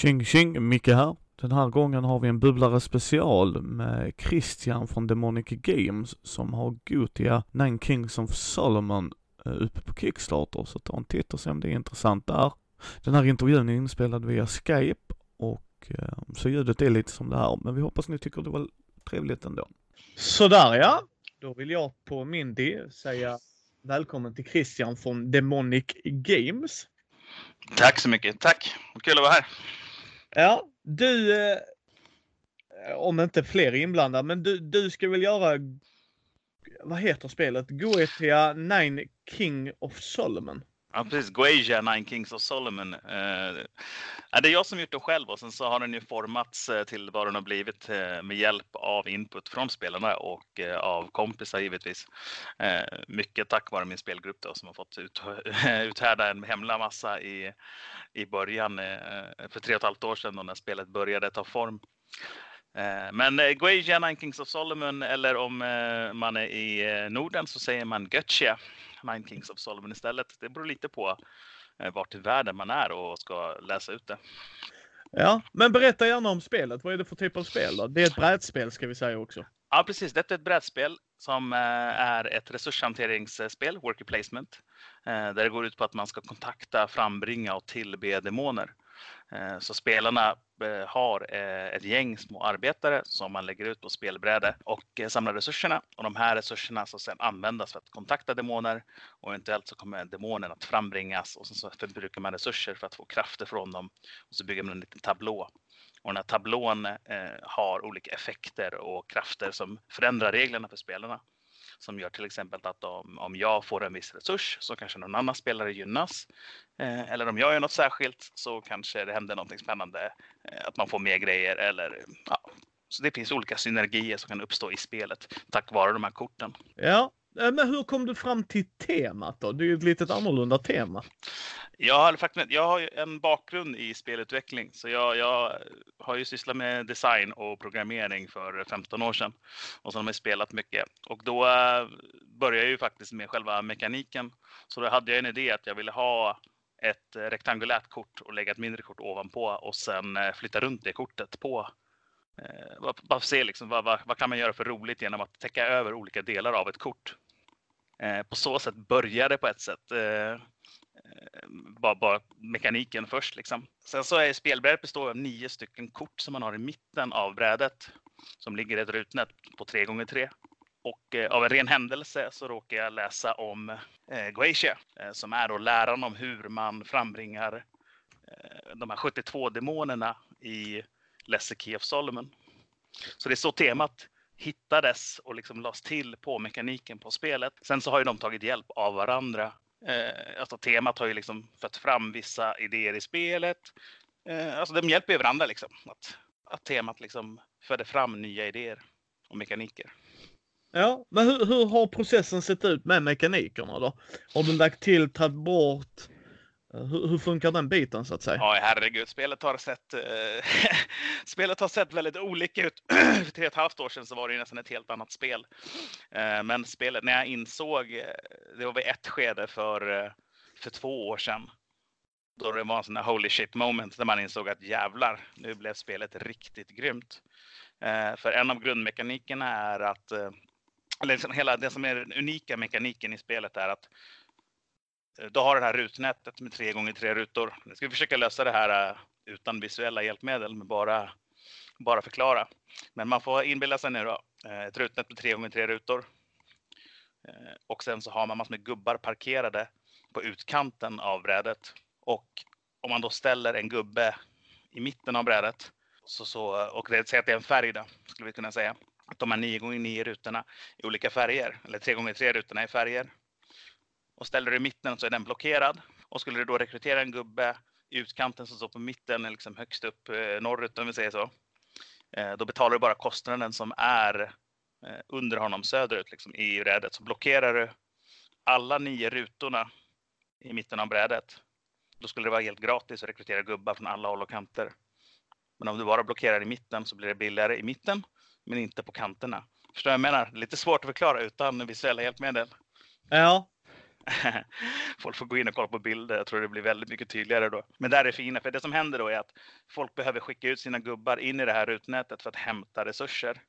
Tjing tjing, Micke här. Den här gången har vi en bubblare special med Christian från Demonic Games som har Gotia Nine Kings of Solomon eh, uppe på Kickstarter, så ta en titt och se om det är intressant där. Den här intervjun är inspelad via Skype och eh, så ljudet är lite som det här, men vi hoppas ni tycker det var trevligt ändå. Sådär ja, då vill jag på min del säga välkommen till Christian från Demonic Games. Tack så mycket. Tack. Kul att vara här. Ja, du, eh, om inte fler inblandade, men du, du ska väl göra, vad heter spelet? Goetia Nine King of Solomon? Ja, precis. Guasia, Nine Kings of Solomon. Eh, det är jag som gjort det själv och sen så har den ju formats eh, till vad den har blivit eh, med hjälp av input från spelarna och eh, av kompisar givetvis. Eh, mycket tack vare min spelgrupp då, som har fått ut, uthärda en hemla massa i, i början eh, för tre och ett halvt år sedan då när spelet började ta form. Men eh, Nine Kings of Solomon eller om man är i Norden så säger man Götche. Nine Kings of Solomon istället. Det beror lite på eh, vart i världen man är och ska läsa ut det. Ja, men berätta gärna om spelet. Vad är det för typ av spel? Då? Det är ett brädspel ska vi säga också. Ja, precis. Det är ett brädspel som eh, är ett resurshanteringsspel, worker placement, eh, där det går ut på att man ska kontakta, frambringa och tillbe demoner. Eh, så spelarna eh, har eh, ett gäng små arbetare som man lägger ut på spelbräde och samlar resurserna. Och de här resurserna ska sedan användas för att kontakta demoner och eventuellt så kommer demonen att frambringas och sen så förbrukar man resurser för att få krafter från dem. Och så bygger man en liten tablå. Och den här tablån har olika effekter och krafter som förändrar reglerna för spelarna som gör till exempel att om, om jag får en viss resurs så kanske någon annan spelare gynnas. Eh, eller om jag gör något särskilt så kanske det händer någonting spännande. Eh, att man får mer grejer eller ja. Så det finns olika synergier som kan uppstå i spelet tack vare de här korten. Ja, Eh, men hur kom du fram till temat då? Det är ju ett lite annorlunda tema. Jag har, jag har en bakgrund i spelutveckling, så jag, jag, har ju sysslat med design och programmering för 15 år sedan. Och så har jag spelat mycket. Och då eh, började jag ju faktiskt med själva mekaniken. Så då hade jag en idé att jag ville ha ett eh, rektangulärt kort och lägga ett mindre kort ovanpå och sen flytta runt det kortet på eh, bara se liksom, vad, vad, vad, kan man göra för roligt genom att täcka över olika delar av ett kort. Eh, på så sätt började det på ett sätt. Eh, eh, bara, bara mekaniken först. Liksom. Sen så är spelbrädet består av nio stycken kort som man har i mitten av brädet som ligger i ett rutnät på 3 gånger 3 och eh, av en ren händelse så råkar jag läsa om eh, Goetia eh, som är då läran om hur man frambringar eh, de här 72 demonerna i Lesser Key of Solomon. Så det är så temat hittades och liksom lades till på mekaniken på spelet. Sen så har ju de tagit hjälp av varandra Eh, alltså temat har ju liksom fött fram vissa idéer i spelet. Eh, alltså de hjälper ju varandra liksom. Att, att temat liksom föder fram nya idéer och mekaniker. Ja, men hur, hur har processen sett ut med mekanikerna då? Har du lagt till, tagit bort? Eh, hur, hur, funkar den biten så att säga? Ja, herregud. Spelet har sett, eh, spelet har sett väldigt olika ut. För tre och ett halvt år sedan så var det nästan ett helt annat spel. Eh, men spelet, när jag insåg, eh, det var vid ett skede för, eh, för två år sedan. Då det var en sån där holy shit moment där man insåg att jävlar, nu blev spelet riktigt grymt. Eh, för en av grundmekanikerna är att, eller liksom hela det som är den unika mekaniken i spelet är att Eh, du har det här rutnätet med tre gånger tre rutor. Nu ska vi försöka lösa det här eh, utan visuella hjälpmedel, men bara, bara förklara. Men man får inbilla sig nu då, eh, ett rutnät med tre gånger tre rutor. Och sen så har man massor med gubbar parkerade på utkanten av brädet. Och om man då ställer en gubbe i mitten av brädet, så, så, och det, säg att det är en färg då, skulle vi kunna säga. Att de här 9 gånger 9 rutorna i olika färger, eller 3 gånger 3 rutorna i färger och ställer du i mitten så är den blockerad. Och skulle du då rekrytera en gubbe i utkanten som står på mitten, liksom högst upp eh, norrut om vi säger så. Eh, då betalar du bara kostnaden som är eh, under honom söderut liksom, i brädet. Så blockerar du alla nio rutorna i mitten av brädet. Då skulle det vara helt gratis att rekrytera gubbar från alla håll och kanter. Men om du bara blockerar i mitten så blir det billigare i mitten, men inte på kanterna. Förstår du vad jag menar? Lite svårt att förklara utan visuella hjälpmedel. Ja, folk får gå in och kolla på bilder. Jag tror det blir väldigt mycket tydligare då. Men där är det fina, för det som händer då är att folk behöver skicka ut sina gubbar in i det här rutnätet för att hämta resurser.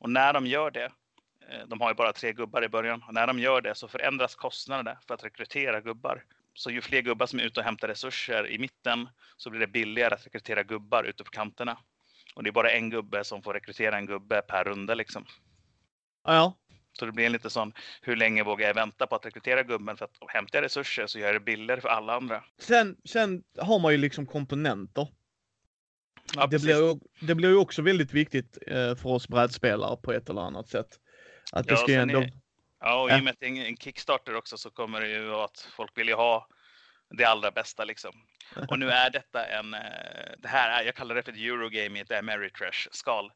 Och när de gör det, eh, de har ju bara tre gubbar i början, och när de gör det så förändras kostnaderna för att rekrytera gubbar. Så ju fler gubbar som är ute och hämtar resurser i mitten så blir det billigare att rekrytera gubbar ute på kanterna. Och det är bara en gubbe som får rekrytera en gubbe per runda liksom. Ja, så det blir en lite sån, hur länge vågar jag vänta på att rekrytera gubben för att hämta resurser så gör jag det billigare för alla andra. sen, sen har man ju liksom komponenter. Ja, det, blir, ju- det blir ju också väldigt viktigt eh, för oss brädspelare på ett eller annat sätt. Att det Ja, ska ju sen ändå... är- Ja, och i och med att det är en- Kickstarter också så kommer det ju att folk vill ju ha det allra bästa liksom. Och nu är detta en, eh, det här är, jag kallar det för ett Eurogame i ett Ameritrash-skal.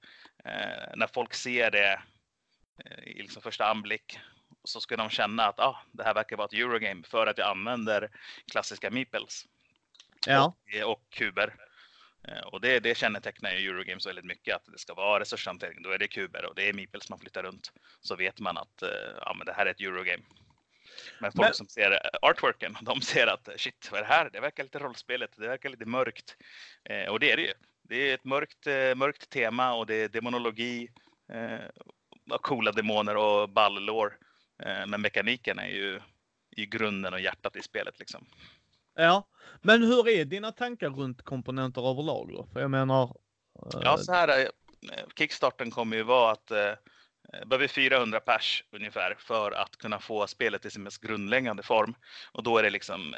Eh, när folk ser det i liksom första anblick så ska de känna att ah, det här verkar vara ett Eurogame för att jag använder klassiska meeples Ja, och, och kuber. Eh, Och det, det kännetecknar ju Eurogames väldigt mycket, att det ska vara resurshantering. Då är det kuber och det är meeples man flyttar runt. Så vet man att eh, ja, men det här är ett Eurogame. Men folk Men- som ser eh, artworken, de ser att eh, shit, vad är det här? Det verkar lite rollspelet, det verkar lite mörkt. Eh, och det är det ju. Det är ett mörkt, eh, mörkt tema och det är demonologi, eh, och coola demoner och ball-lore. Eh, men mekaniken är ju i grunden och hjärtat i spelet liksom. ja. Men hur är dina tankar runt komponenter överlag då? För jag menar... eh, Ja, så här. eh, Kickstarten kommer ju vara att eh, behöver 400 pers ungefär för att kunna få spelet i sin mest grundläggande form. Och då är det liksom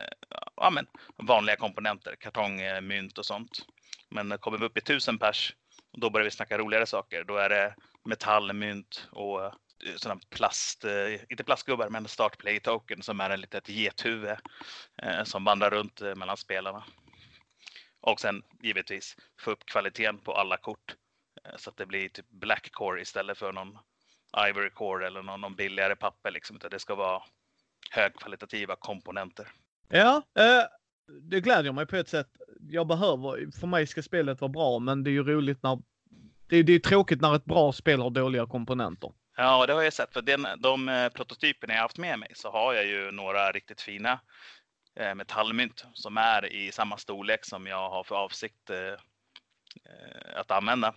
ja, men, vanliga komponenter, kartong, mynt och sånt. Men kommer vi upp i 1000 pers, då börjar vi snacka roligare saker. Då är det Metallmynt och eh, sådana plast, eh, inte plastgubbar, men startplay token som är en litet gethuvud eh, som vandrar runt mellan spelarna. Och sen givetvis få upp kvaliteten på alla kort så att det blir typ black core istället för någon ivory core eller någon, någon billigare papper liksom. Utan det ska vara högkvalitativa komponenter. Ja, eh, det glädjer mig på ett sätt. Jag behöver, för mig ska spelet vara bra, men det är ju roligt när... Det är, det är tråkigt när ett bra spel har dåliga komponenter. Ja, och det har jag sett. För den, de eh, prototyperna jag haft med mig så har jag ju några riktigt fina eh, metallmynt som är i samma storlek som jag har för avsikt eh, eh, att använda.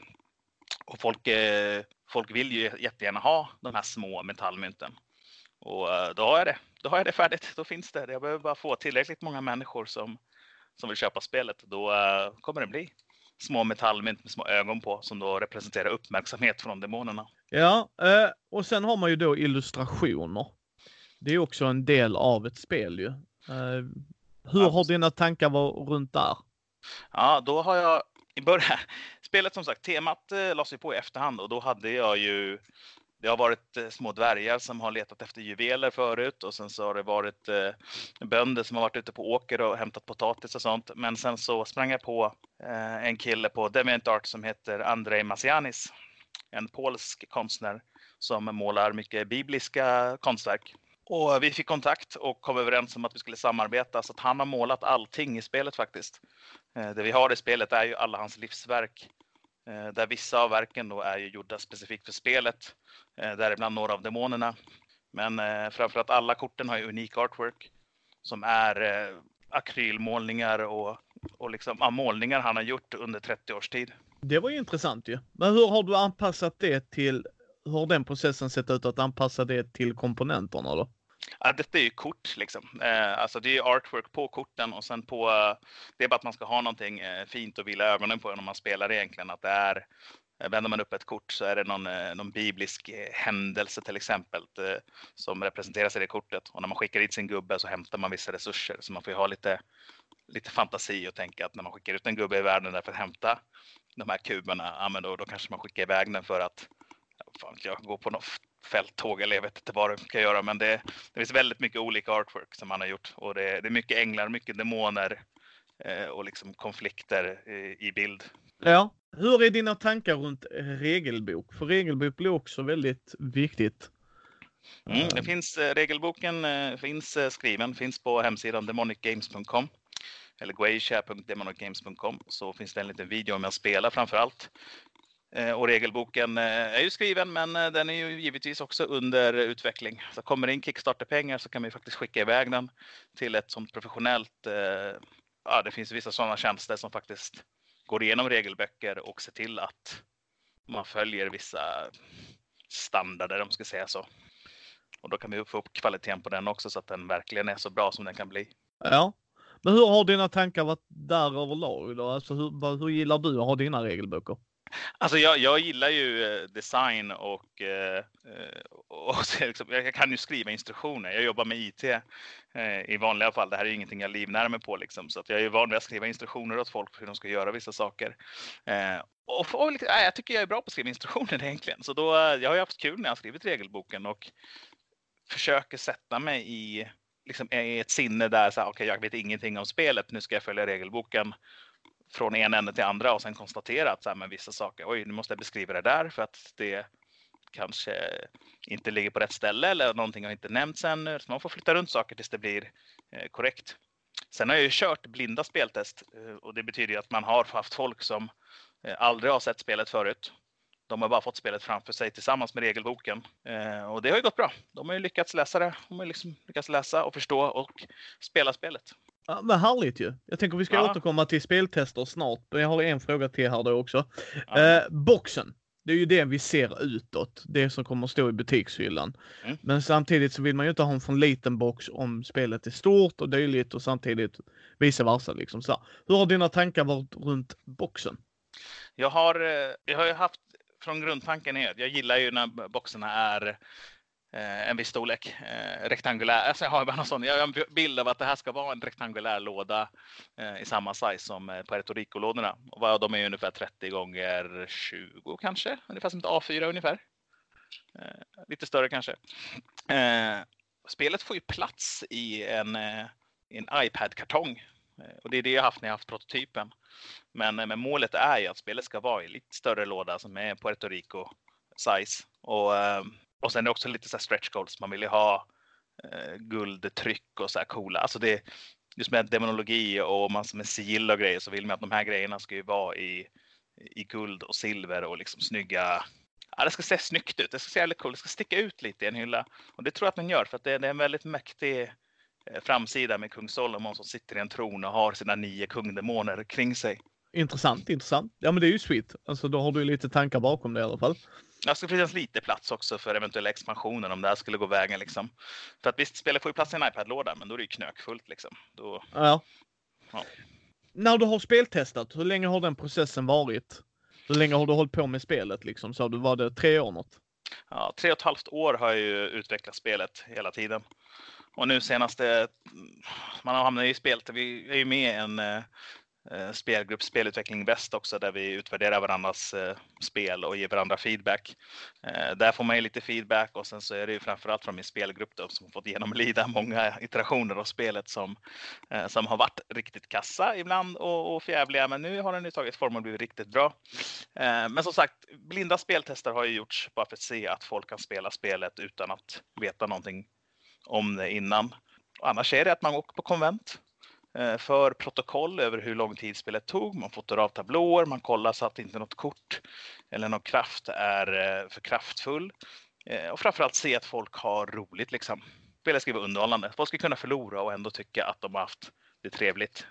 Och folk, eh, folk vill ju jättegärna ha de här små metallmynten. Och eh, då har jag det. Då har jag det färdigt. Då finns det. Jag behöver bara få tillräckligt många människor som, som vill köpa spelet. Då eh, kommer det bli små metallmynt med små ögon på som då representerar uppmärksamhet från demonerna. Ja, eh, och sen har man ju då illustrationer. Det är också en del av ett spel ju. Eh, hur Ja, har dina tankar varit runt där? Ja, då har jag i början, spelet som sagt, temat eh, lades ju på i efterhand och då hade jag ju, det har varit eh, små dvärgar som har letat efter juveler förut och sen så har det varit eh, bönder som har varit ute på åker och hämtat potatis och sånt. Men sen så sprang jag på eh, en kille på Deviant Art som heter Andrei Masianis, en polsk konstnär som målar mycket bibliska konstverk. Och vi fick kontakt och kom överens om att vi skulle samarbeta så att han har målat allting i spelet faktiskt. Eh, Det vi har i spelet är ju alla hans livsverk. Eh, där vissa av verken då är ju gjorda specifikt för spelet. Eh, däribland några av demonerna. Men eh, framförallt alla korten har ju unik artwork. Som är akrylmålningar och, och liksom, ja, målningar han har gjort under 30 års tid. Det var ju intressant ju. Men hur har du anpassat det till, hur har den processen sett ut att anpassa det till komponenterna då? Ja, detta är ju kort liksom. Eh, alltså det är artwork på korten och sen på, eh, det är bara att man ska ha någonting eh, fint och vila ögonen på när man spelar egentligen. Att det är, eh, vänder man upp ett kort så är det någon, någon biblisk händelse till exempel som representeras i det kortet. Och när man skickar dit sin gubbe så hämtar man vissa resurser. Så man får ju ha lite, lite fantasi och tänka att när man skickar ut en gubbe i världen där för att hämta de här kuberna, ja, men då, då kanske man skickar iväg den för att fan, jag går på något fälttåg eller jag vet inte vad det kan göra. Men det, det finns väldigt mycket olika artwork som han har gjort och det, det är mycket änglar, mycket demoner eh, och liksom konflikter eh, i bild. Ja. Hur är dina tankar runt eh, regelbok? För regelbok blir också väldigt viktigt. Mm, det finns, eh, regelboken eh, finns skriven, finns på hemsidan demonicgames.com eller guaisha.demonicgames.com så finns det en liten video om jag spelar framför allt. Eh, och regelboken eh, är ju skriven, men eh, den är ju givetvis också under utveckling. Så kommer det in Kickstarter-pengar så kan vi faktiskt skicka iväg den till ett sånt professionellt. Ja, det finns vissa sådana tjänster som faktiskt går igenom regelböcker och ser till att man följer vissa standarder, om man ska säga så. Och då kan vi få upp kvaliteten på den också så att den verkligen är så bra som den kan bli. Ja, men hur har dina tankar varit där överlag då? Alltså hur, hur gillar du att ha dina regelböcker? Alltså jag, jag gillar ju eh, design och, eh, eh, och, liksom, jag kan ju skriva instruktioner. Jag jobbar med IT i vanliga fall. Det här är ingenting jag livnär mig på liksom. Så att jag är van vid att skriva instruktioner åt folk hur de ska göra vissa saker. Och, och liksom, jag tycker jag är bra på att skriva instruktioner egentligen. Så då, jag har ju haft kul när jag har skrivit regelboken och försöker sätta mig i liksom, i ett sinne där så här, okay, jag vet ingenting om spelet, nu ska jag följa regelboken från en ände till andra och sen konstatera att så här, men vissa saker, oj, nu måste jag beskriva det där för att det kanske inte ligger på rätt ställe eller någonting har inte nämnts ännu. Så man får flytta runt saker tills det blir eh, korrekt. Sen har jag ju kört blinda speltest eh, och det betyder ju att man har haft folk som eh, aldrig har sett spelet förut. De har bara fått spelet framför sig tillsammans med regelboken eh, och det har ju gått bra. De har ju lyckats läsa det. De har liksom lyckats läsa och förstå och spela spelet. Ja, men härligt ju. Jag tänker vi ska ja. återkomma till speltester snart. Men jag har en fråga till här då också. Ja. Eh, boxen. Det är ju det vi ser utåt. Det som kommer att stå i butikshyllan. Mm. Men samtidigt så vill man ju inte ha en för liten box om spelet är stort och dylikt och samtidigt vice versa. Liksom så. Hur har dina tankar varit runt boxen? Jag har, eh, jag har ju haft från grundtanken är jag gillar ju när boxarna är Eh, en viss storlek, eh, rektangulär. Alltså jag har bara någon sån, jag har en bild av att det här ska vara en rektangulär låda eh, i samma size som eh, Puerto Rico-lådorna. Och de är ungefär 30 gånger 20 kanske, ungefär som ett A4 ungefär. Eh, lite större kanske. Eh, spelet får ju plats i en, eh, en iPad-kartong eh, och det är det jag haft när jag haft prototypen. Men, men målet är ju att spelet ska vara i lite större låda som är Puerto Rico size. Och och sen är det också lite så stretch goals. Man vill ju ha eh, guldtryck och så här coola. Alltså det, just med demonologi och massor med sigill och grejer så vill man att de här grejerna ska ju vara i, i guld och silver och liksom snygga. Ja, det ska se snyggt ut. Det ska se jävligt coolt. Det ska sticka ut lite i en hylla och det tror jag att den gör för att det, det är en väldigt mäktig eh, framsida med kung Solomon som sitter i en tron och har sina nio kungdemoner kring sig. Intressant, intressant. Ja, men det är ju sweet. Alltså, då har du lite tankar bakom det i alla fall. Det ska finnas lite plats också för eventuella expansioner om det här skulle gå vägen. Liksom. För att visst, spelet får ju plats i en iPad-låda, men då är det ju knökfullt. Liksom. Då... Ja. ja. När du har speltestat, hur länge har den processen varit? Hur länge har du hållit på med spelet? Liksom? Så du var det tre år något? Ja, tre och ett halvt år har jag ju utvecklat spelet hela tiden. Och nu senaste, man har hamnat i spelet, vi är ju med i en Eh, Eh, spelgrupp Spelutveckling Väst också där vi utvärderar varandras eh, spel och ger varandra feedback. Eh, där får man ju lite feedback och sen så är det ju framförallt från min spelgrupp då, som fått genomlida många iterationer av spelet som, som har varit riktigt kassa ibland och, och förjävliga men nu har den ju tagit form och blivit riktigt bra. Men som sagt, blinda speltester har ju gjorts bara för att se att folk kan spela spelet utan att veta någonting om det innan. Och annars är det att man åker på konvent Eh, för protokoll över hur lång tid spelet tog. Man fotar av tablåer, man kollar så att inte något kort eller någon kraft är eh, för kraftfull. Eh, och framförallt se att folk har roligt liksom. Spelet ska vara underhållande. Folk ska kunna förlora och ändå tycka att de har haft det trevligt.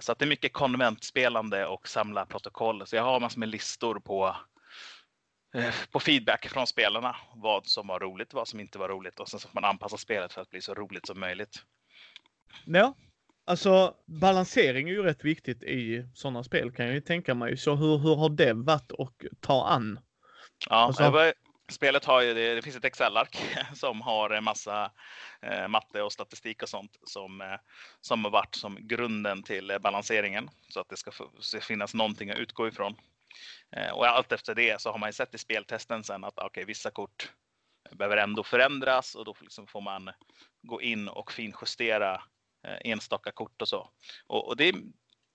Så att det är mycket konventspelande och samla protokoll. Så jag har massor med listor på på feedback från spelarna. Vad som var roligt, vad som inte var roligt och sen så får man anpassa spelet för att bli så roligt som möjligt. Ja, Alltså balansering är ju rätt viktigt i sådana spel kan jag ju tänka mig. Så hur, hur har det varit att ta an? Ja, alltså... spelet har ju, det, det finns ett Excel-ark som har en massa eh, matte och statistik och sånt som, eh, som har varit som grunden till eh, balanseringen. Så att det ska, ska finnas någonting att utgå ifrån. Eh, och allt efter det så har man ju sett i speltesten sen att okay, vissa kort behöver ändå förändras och då liksom får man gå in och finjustera Eh, enstaka kort och så. Och, och det,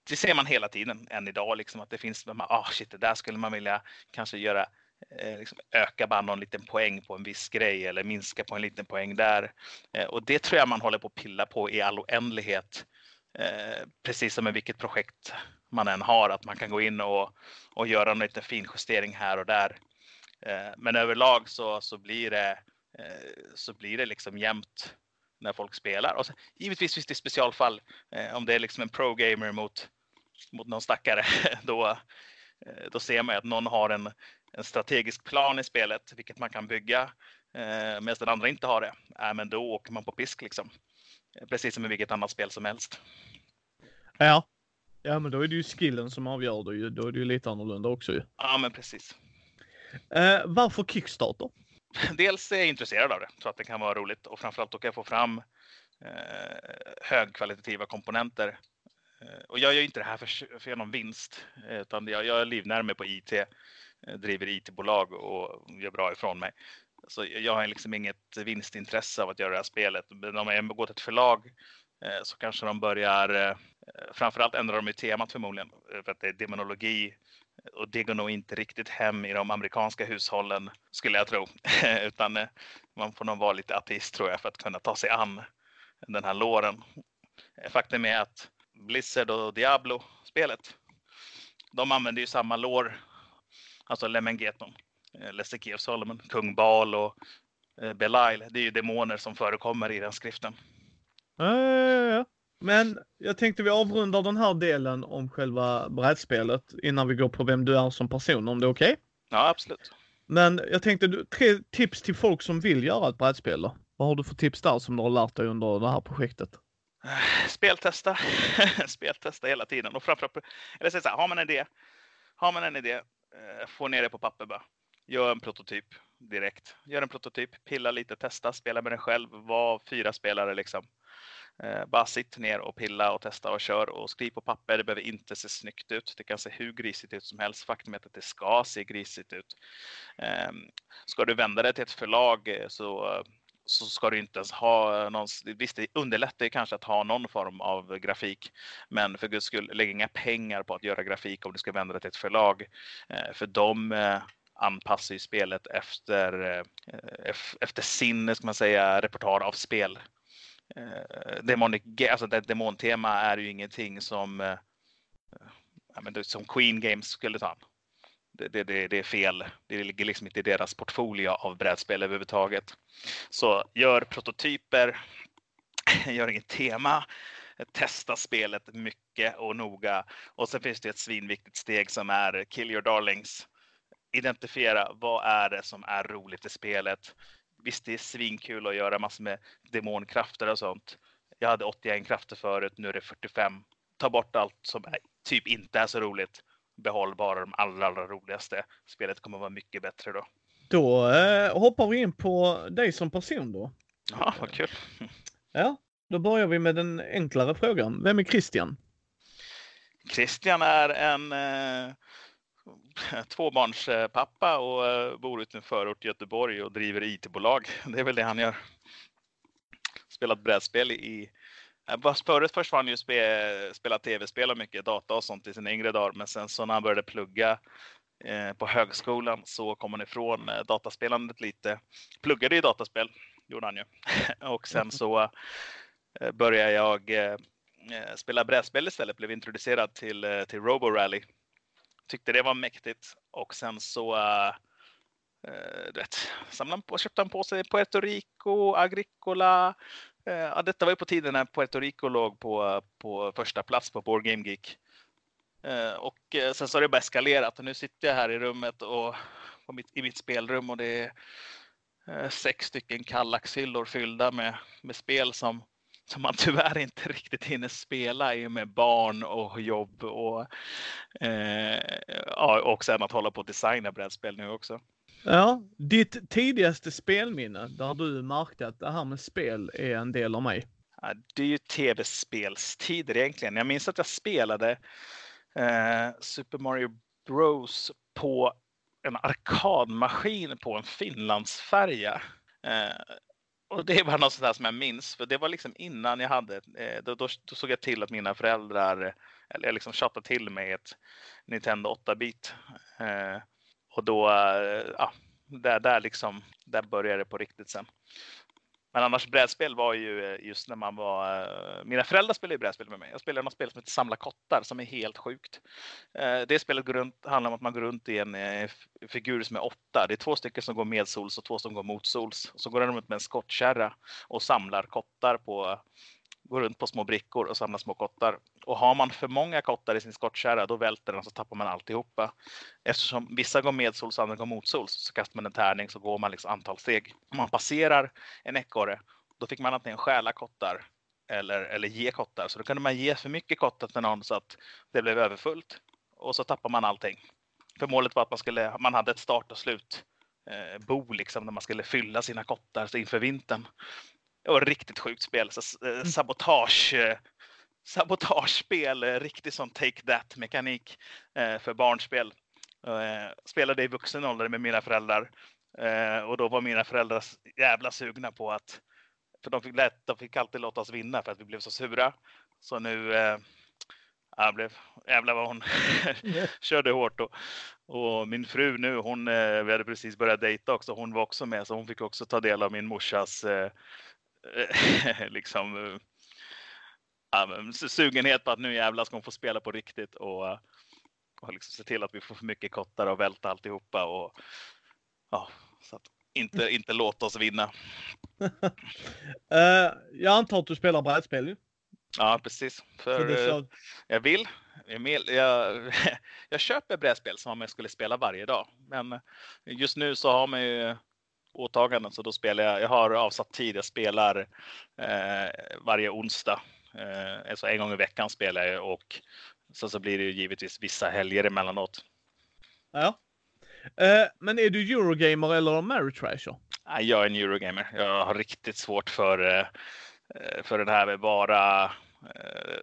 det, ser man hela tiden än idag, liksom, att det finns, ah oh shit, det där skulle man vilja kanske göra eh, liksom öka bara någon liten poäng på en viss grej eller minska på en liten poäng där. Eh, och det tror jag man håller på att pilla på i all oändlighet eh, precis som med vilket projekt man än har, att man kan gå in och, och göra en liten finjustering här och där. Eh, men överlag så, så blir det eh, så blir det liksom jämnt när folk spelar. Och så, givetvis finns det specialfall. Eh, om det är liksom en pro-gamer mot, mot någon stackare, då, eh, då ser man att någon har en, en strategisk plan i spelet, vilket man kan bygga, eh, medan den andra inte har det. Äh, men då åker man på pisk liksom. Precis som i vilket annat spel som helst. Ja. Ja, men då är det ju skillen som avgör ju. Då är det ju lite annorlunda också ju. Ja, men precis. Eh, varför Kickstarter? Dels är jag intresserad av det, tror att det kan vara roligt och framförallt då kan jag få fram eh, högkvalitativa komponenter. Eh, och jag gör inte det här för, för någon vinst, eh, utan jag, jag livnär mig på IT, eh, driver IT-bolag och gör bra ifrån mig. Så jag har liksom inget vinstintresse av att göra det här spelet. Men om jag går till ett förlag eh, så kanske de börjar, eh, framförallt ändrar de ju temat förmodligen, eh, för att det är demonologi och det går nog inte riktigt hem i de amerikanska hushållen skulle jag tro. Utan eh, man får nog vara lite ateist tror jag för att kunna ta sig an den här låren. Faktum är att Blizzard och Diablo-spelet, de använder ju samma lår, alltså Lemengeton, eh, of Solomon, kung Baal och eh, Belial. Det är ju demoner som förekommer i den skriften. Ja, ja, ja. Men jag tänkte vi avrundar den här delen om själva brädspelet innan vi går på vem du är som person, om det är okej? Okay? Ja, absolut. Men jag tänkte, tre tips till folk som vill göra ett brädspel då? Vad har du för tips där som du har lärt dig under det här projektet? Speltesta. Speltesta hela tiden. Och framförallt, eller så här, har man en idé, har man en idé, eh, få ner det på papper bara. Gör en prototyp direkt. Gör en prototyp, pilla lite, testa, spela med den själv, var fyra spelare liksom. Eh, bara sitt ner och pilla och testa och kör och skriv på papper. Det behöver inte se snyggt ut. Det kan se hur grisigt ut som helst. Faktum är att det ska se grisigt ut. Ehm, ska du vända dig till ett förlag eh, så så ska du inte ens ha någon, visst det underlättar kanske att ha någon form av grafik, men för guds skull lägg inga pengar på att göra grafik om du ska vända dig till ett förlag. Eh, för de anpassar ju spelet efter, efter sin, ska man säga, repertoar av spel eh, demonic, alltså det demontema är ju ingenting som, eh, ja, som Queen Games skulle ta. Det, det, det, det, är fel. Det ligger liksom inte i deras portfolio av brädspel överhuvudtaget. Så gör prototyper, gör inget tema, testa spelet mycket och noga. Och sen finns det ett svinviktigt steg som är kill your darlings. Identifiera vad är det som är roligt i spelet visst, det är svinkul att göra massor med demonkrafter och sånt. Jag hade 81 krafter förut, nu är det 45. Ta bort allt som är, typ inte är så roligt. Behåll bara de allra, allra roligaste. Spelet kommer vara mycket bättre då. Då eh, hoppar vi in på dig som person då. Ja, vad kul. Ja, då börjar vi med den enklare frågan. Vem är Christian? Christian är en eh, tvåbarnspappa och eh, bor ute i en förort i Göteborg och driver IT-bolag. Det är väl det han gör. Spelat brädspel i eh, Förut först var han ju spe, spela tv-spel och mycket data och sånt i sina yngre dagar. Men sen så när han började plugga eh, på högskolan så kom han ifrån dataspelandet lite. Pluggade i dataspel, gjorde han ju. och sen så började jag spela brädspel istället. Blev introducerad till, till Robo Rally tyckte det var mäktigt och sen så uh, du vet, samlade på, köpte han på sig Puerto Rico, Agricola. Uh, ja, detta var ju på tiden när Puerto Rico låg på, på första plats på Board Game Geek. Uh, och sen så har det bara eskalerat och nu sitter jag här i rummet och mitt, i mitt spelrum och det är sex stycken kallaxhyllor fyllda med, med spel som som man tyvärr inte riktigt hinner spela i och med barn och jobb och, eh, ja, och sen att hålla på att designa brädspel nu också. Ja, ditt tidigaste spelminne där du märkte att det här med spel är en del av mig? Ja, det är ju tv-spelstider egentligen. Jag minns att jag spelade eh, Super Mario Bros på en arkadmaskin på en Finlandsfärja. Eh, och det var något sånt som jag minns, för det var liksom innan jag hade, eh, då, då, då såg jag till att mina föräldrar, eller jag liksom tjatade till mig ett Nintendo 8-bit. Eh, och då, eh, ja, där, där liksom, där började det på riktigt sen. Men annars brädspel var ju eh, just när man var... Eh, mina föräldrar spelade ju brädspel med mig. Jag spelade något spel som heter Samla kottar som är helt sjukt. Eh, det spelet går runt, handlar om att man går runt i en figur som är åtta. Det är två stycken som går medsols och två som går motsols. Och så går de runt med en skottkärra och samlar kottar på går runt på små brickor och samlar små kottar. Och har man för många kottar i sin skottkärra då välter den och så tappar man alltihopa. Eftersom vissa går medsols och andra går motsols så kastar man en tärning så går man liksom antal steg. Om man passerar en ekorre då fick man antingen stjäla kottar eller, eller ge kottar. Så då kunde man ge för mycket kottar till någon så att det blev överfullt. Och så tappar man allting. För målet var att man, skulle, man hade ett start och slut eh, bo liksom när man skulle fylla sina kottar inför vintern. Det var ett riktigt sjukt spel. Så, eh, sabotage, eh, sabotagespel, eh, riktigt sån take that mekanik eh, för barnspel. Eh, spelade i vuxen ålder med mina föräldrar eh, och då var mina föräldrar jävla sugna på att för de fick, lätt, de fick alltid låta oss vinna för att vi blev så sura. Så nu jag blev, jävlar vad hon körde hårt. Och, och min fru nu, hon, vi hade precis börjat dejta också, hon var också med så hon fick också ta del av min morsas eh, liksom eh, ja, men sugenhet på att nu jävlar ska hon få spela på riktigt och, eh, och liksom se till att vi får för mycket kottar och välta alltihopa och ja, så att inte, inte låta oss vinna. Eh, jag antar att du spelar brädspel ju. Ja, precis. För, eh, så, Jag vill. Emil, jag, jag köper brädspel som om jag skulle spela varje dag. Men just nu så har man ju åtaganden så då spelar jag. Jag har avsatt tid. Jag spelar eh, varje onsdag. Eh, alltså en gång i veckan spelar jag och så, så blir det ju givetvis vissa helger emellanåt. ja. Eh, men är du Eurogamer eller Ameritrasher? Jag är en Eurogamer. Jag har riktigt svårt för, eh, eh, för den här med bara Eh,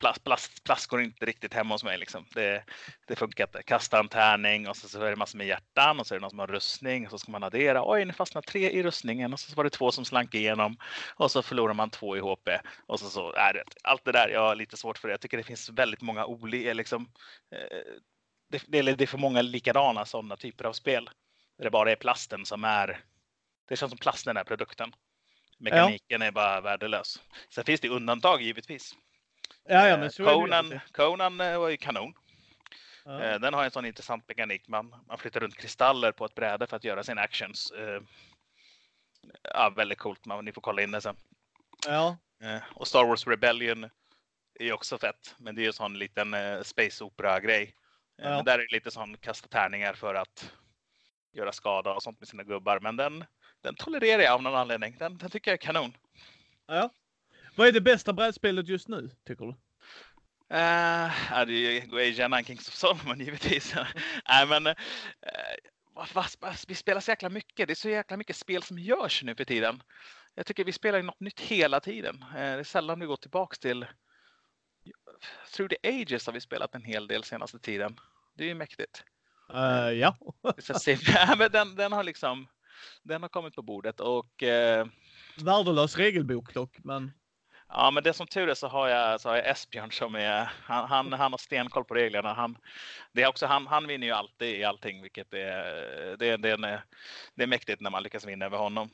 plast, plast, plast går inte riktigt hemma hos mig. Liksom. Det, det funkar inte. Kasta en tärning och så, så är det massor med hjärtan och så är det någon som har rustning och så ska man addera. Oj, nu fastnade tre i rustningen och så var det två som slank igenom och så förlorar man två i HP. Och så, så är det. Allt det där, jag har lite svårt för det. Jag tycker det finns väldigt många olika, eh, liksom, eh, det, det, är- det är för många likadana sådana typer av spel. Där det bara är plasten som är det känns som plast den här produkten. Mekaniken är bara värdelös. Sen finns det undantag givetvis. Ja, ja, men så Conan. Conan eh, var ju kanon. Ja. Eh, Den har en sån intressant mekanik. Man, man flyttar runt kristaller på ett bräde för att göra sina actions. Eh, Ja, väldigt coolt. Man, ni får kolla in det sen. Ja. Och Star Wars Rebellion är också fett. Men det är ju en sån liten space opera grej. Eh, Ja. Men där är det lite sån kasta tärningar för att göra skada och sånt med sina gubbar. Men den, den tolererar jag av någon anledning. Den, den tycker jag är kanon. ja. Vad är det bästa brädspelet just nu, tycker du? Uh, ja, det är ju Asian Kings of Solomon givetvis. Nej, men vad- vi spelar så jäkla mycket. Det är så jäkla mycket spel som görs nu för tiden. Jag tycker vi spelar något nytt hela tiden. Eh, det är sällan vi går tillbaks till Through the Ages har vi spelat en hel del senaste tiden. Det är ju mäktigt. Eh, ja. Den, den har liksom den har kommit på bordet och eh, Värdelös regelbok dock, men Ja, men det som tur är så har jag, så har jag Esbjörn som är, han, han, han har stenkoll på reglerna. Han, det är också, han, han vinner ju alltid i allting, vilket är, det, är- det, är, det är mäktigt när man lyckas vinna över honom.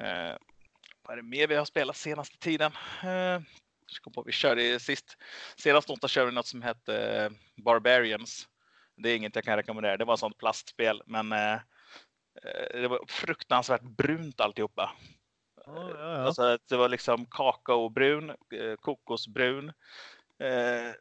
Eh, vad är det mer vi har spelat senaste tiden? Eh, på, vi körde sist, senast onsdag körde vi något som hette eh, Barbarians. Det är inget jag kan rekommendera. Det var ett sånt plastspel, men eh, det var fruktansvärt brunt alltihopa. ja, ja, ja. Alltså att det var liksom kakaobrun, eh, kokosbrun, eh,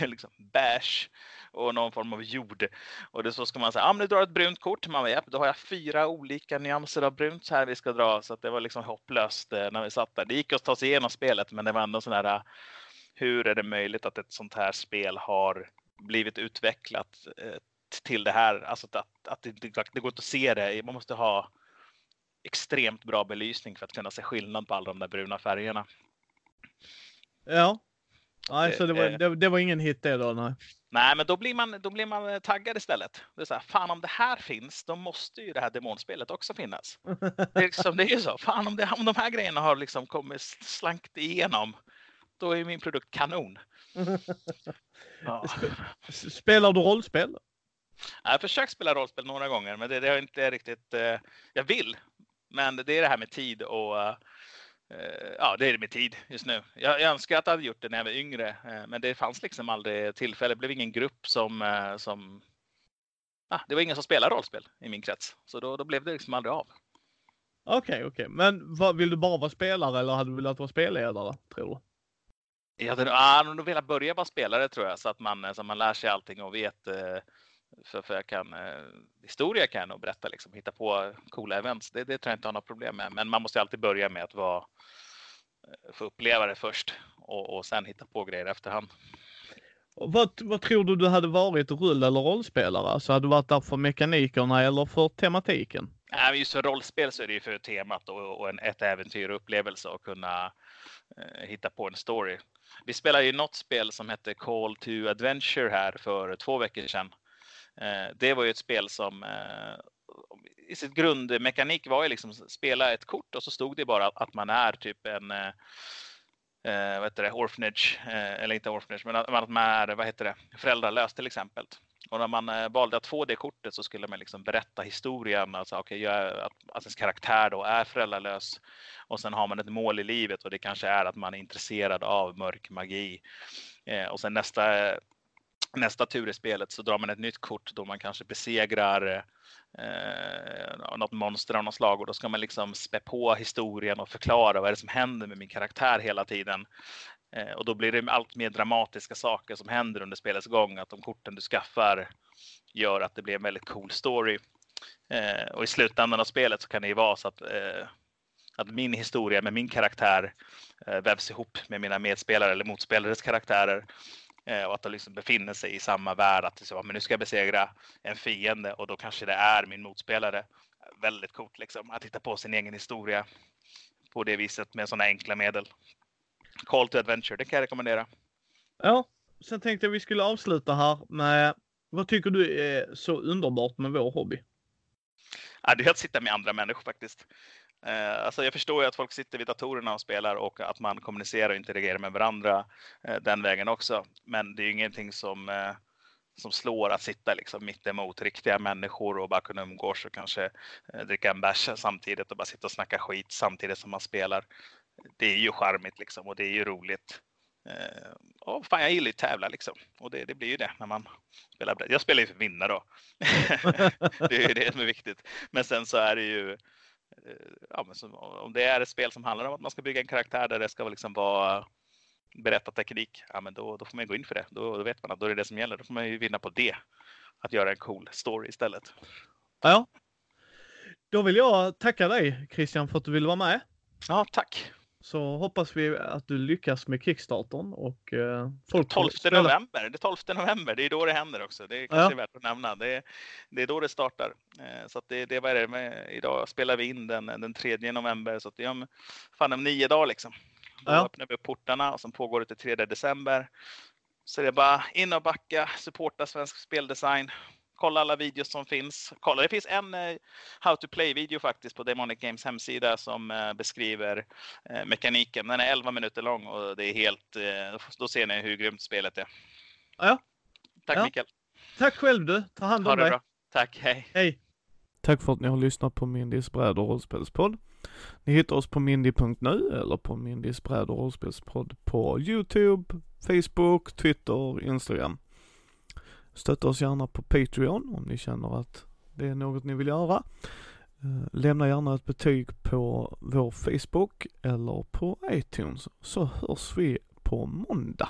liksom beige och någon form av jord. Och det så ska man säga, ah, men du drar ett brunt kort. Man bara, ja, då har jag fyra olika nyanser av brunt här vi ska dra. Så att det var liksom hopplöst eh, när vi satt där. Det gick att ta sig igenom spelet, men det var ändå sån här, eh, hur är det möjligt att ett sånt här spel har blivit utvecklat eh, till det här? Alltså att, att, att det, det, går inte att se det. Man måste ha extremt bra belysning för att kunna se skillnad på alla de där bruna färgerna. ja. Nej, Det så det var, det, det var ingen hit det då, nej. Nej, men då blir man, då blir man taggad istället. Det är så här, fan om det här finns, då måste ju det här demonspelet också finnas. Det är, liksom, det är ju så, fan om, det, om de här grejerna har liksom kommit slankt igenom, då är min produkt kanon. Ja. Spelar du rollspel? Jag har försökt spela rollspel några gånger, men det, det har inte riktigt... Eh, jag vill, Men det är det här med tid och eh, ja, det är det med tid just nu. Jag, jag önskar att jag hade gjort det när jag var yngre, eh, men det fanns liksom aldrig tillfälle. Det blev ingen grupp som, eh, som ah, det var ingen som spelade rollspel i min krets, så då, då blev det liksom aldrig av. Okej, okay, okej. Okay. Men vad, vill du bara vara spelare eller hade du velat vara spelledare, tror du? Jag hade nog velat börja vara spelare tror jag, så att man, så man lär sig allting och vet. För, för jag kan, historia kan jag nog berätta, liksom, hitta på coola events. Det, det tror jag inte har något problem med. Men man måste alltid börja med att vara, få uppleva det först och, och sen hitta på grejer efterhand. Vad, vad tror du du hade varit rull eller rollspelare? Alltså hade du varit där för mekanikerna eller för tematiken? Nej, just för rollspel så är det ju för temat och, och en, ett äventyr och upplevelse och kunna eh, hitta på en story. Vi spelade ju något spel som hette Call to Adventure här för två veckor sedan. Eh, det var ju ett spel som eh, i sitt grundmekanik var ju liksom spela ett kort och så stod det bara att man är typ en eh, eh vad heter det, orphanage, eh, eller inte orphanage, men att man är vad heter det, föräldralös till exempel. Och när man eh, valde att få det kortet så skulle man liksom berätta historien, alltså okay, jag, att, att ens karaktär då är föräldralös och sen har man ett mål i livet och det kanske är att man är intresserad av mörk magi. Eh, och sen nästa nästa tur i spelet så drar man ett nytt kort då man kanske besegrar eh, något monster av något slag och då ska man liksom spä på historien och förklara vad är det som händer med min karaktär hela tiden. Eh, och då blir det allt mer dramatiska saker som händer under spelets gång. Att de korten du skaffar gör att det blir en väldigt cool story. Eh, och i slutändan av spelet så kan det ju vara så att, eh, att min historia med min karaktär eh, vävs ihop med mina medspelare eller motspelares karaktärer. Eh, och att de liksom befinner sig i samma värld. Att så, men nu ska jag besegra en fiende och då kanske det är min motspelare. Väldigt coolt liksom att hitta på sin egen historia på det viset med sådana enkla medel. Call to Adventure, det kan jag rekommendera. Ja, sen tänkte jag vi skulle avsluta här med vad tycker du är så underbart med vår hobby? Ja, det är att sitta med andra människor faktiskt. Eh, alltså jag förstår ju att folk sitter vid datorerna och spelar och att man kommunicerar och interagerar med varandra eh, den vägen också. Men det är ju ingenting som, eh, som slår att sitta liksom mitt emot riktiga människor och bara kunna umgås och kanske eh, dricka en bärs samtidigt och bara sitta och snacka skit samtidigt som man spelar. Det är ju charmigt liksom och det är ju roligt. Eh, och fan, jag gillar ju tävla liksom. Och det, det blir ju det när man spelar. Jag spelar ju för att vinna då. det är ju det som är viktigt. Men sen så är det ju ja, men så, om det är ett spel som handlar om att man ska bygga en karaktär där det ska liksom vara berättarteknik, ja men då, då får man gå in för det. Då, då vet man att då är det det som gäller. Då får man ju vinna på det. Att göra en cool story istället. Ja. Då vill jag tacka dig Christian för att du ville vara med. Ja, tack. Så hoppas vi att du lyckas med Kickstartern och eh, folk 12 november, det är 12 november, det är då det händer också. Det är kanske ja. är värt att nämna. Det är, det är då det startar. Eh, så det, det, vad är det med, idag spelar vi in den, den 3 november så det är om, fan om nio dagar liksom. Då ja. öppnar vi upp portarna och sen pågår det till 3 december. Så det är bara in och backa, supporta svensk speldesign, kolla alla videos som finns. Kolla, det finns en eh, How to Play-video faktiskt på Demonic Games hemsida som eh, beskriver eh, mekaniken. Den är 11 minuter lång och det är helt, eh, då ser ni hur grymt spelet är. Ja. Tack ja. Mikael. Tack själv du. Ta hand om ha det dig. Bra. Tack, hej. Hej. Tack för att ni har lyssnat på Mindys bräd och rollspelspodd. Ni hittar oss på mindy.nu eller på Mindys bräd och rollspelspodd på Youtube, Facebook, Twitter, Instagram. Stötta oss gärna på Patreon om ni känner att det är något ni vill göra. Eh, lämna gärna ett betyg på vår Facebook eller på iTunes så hörs vi på måndag.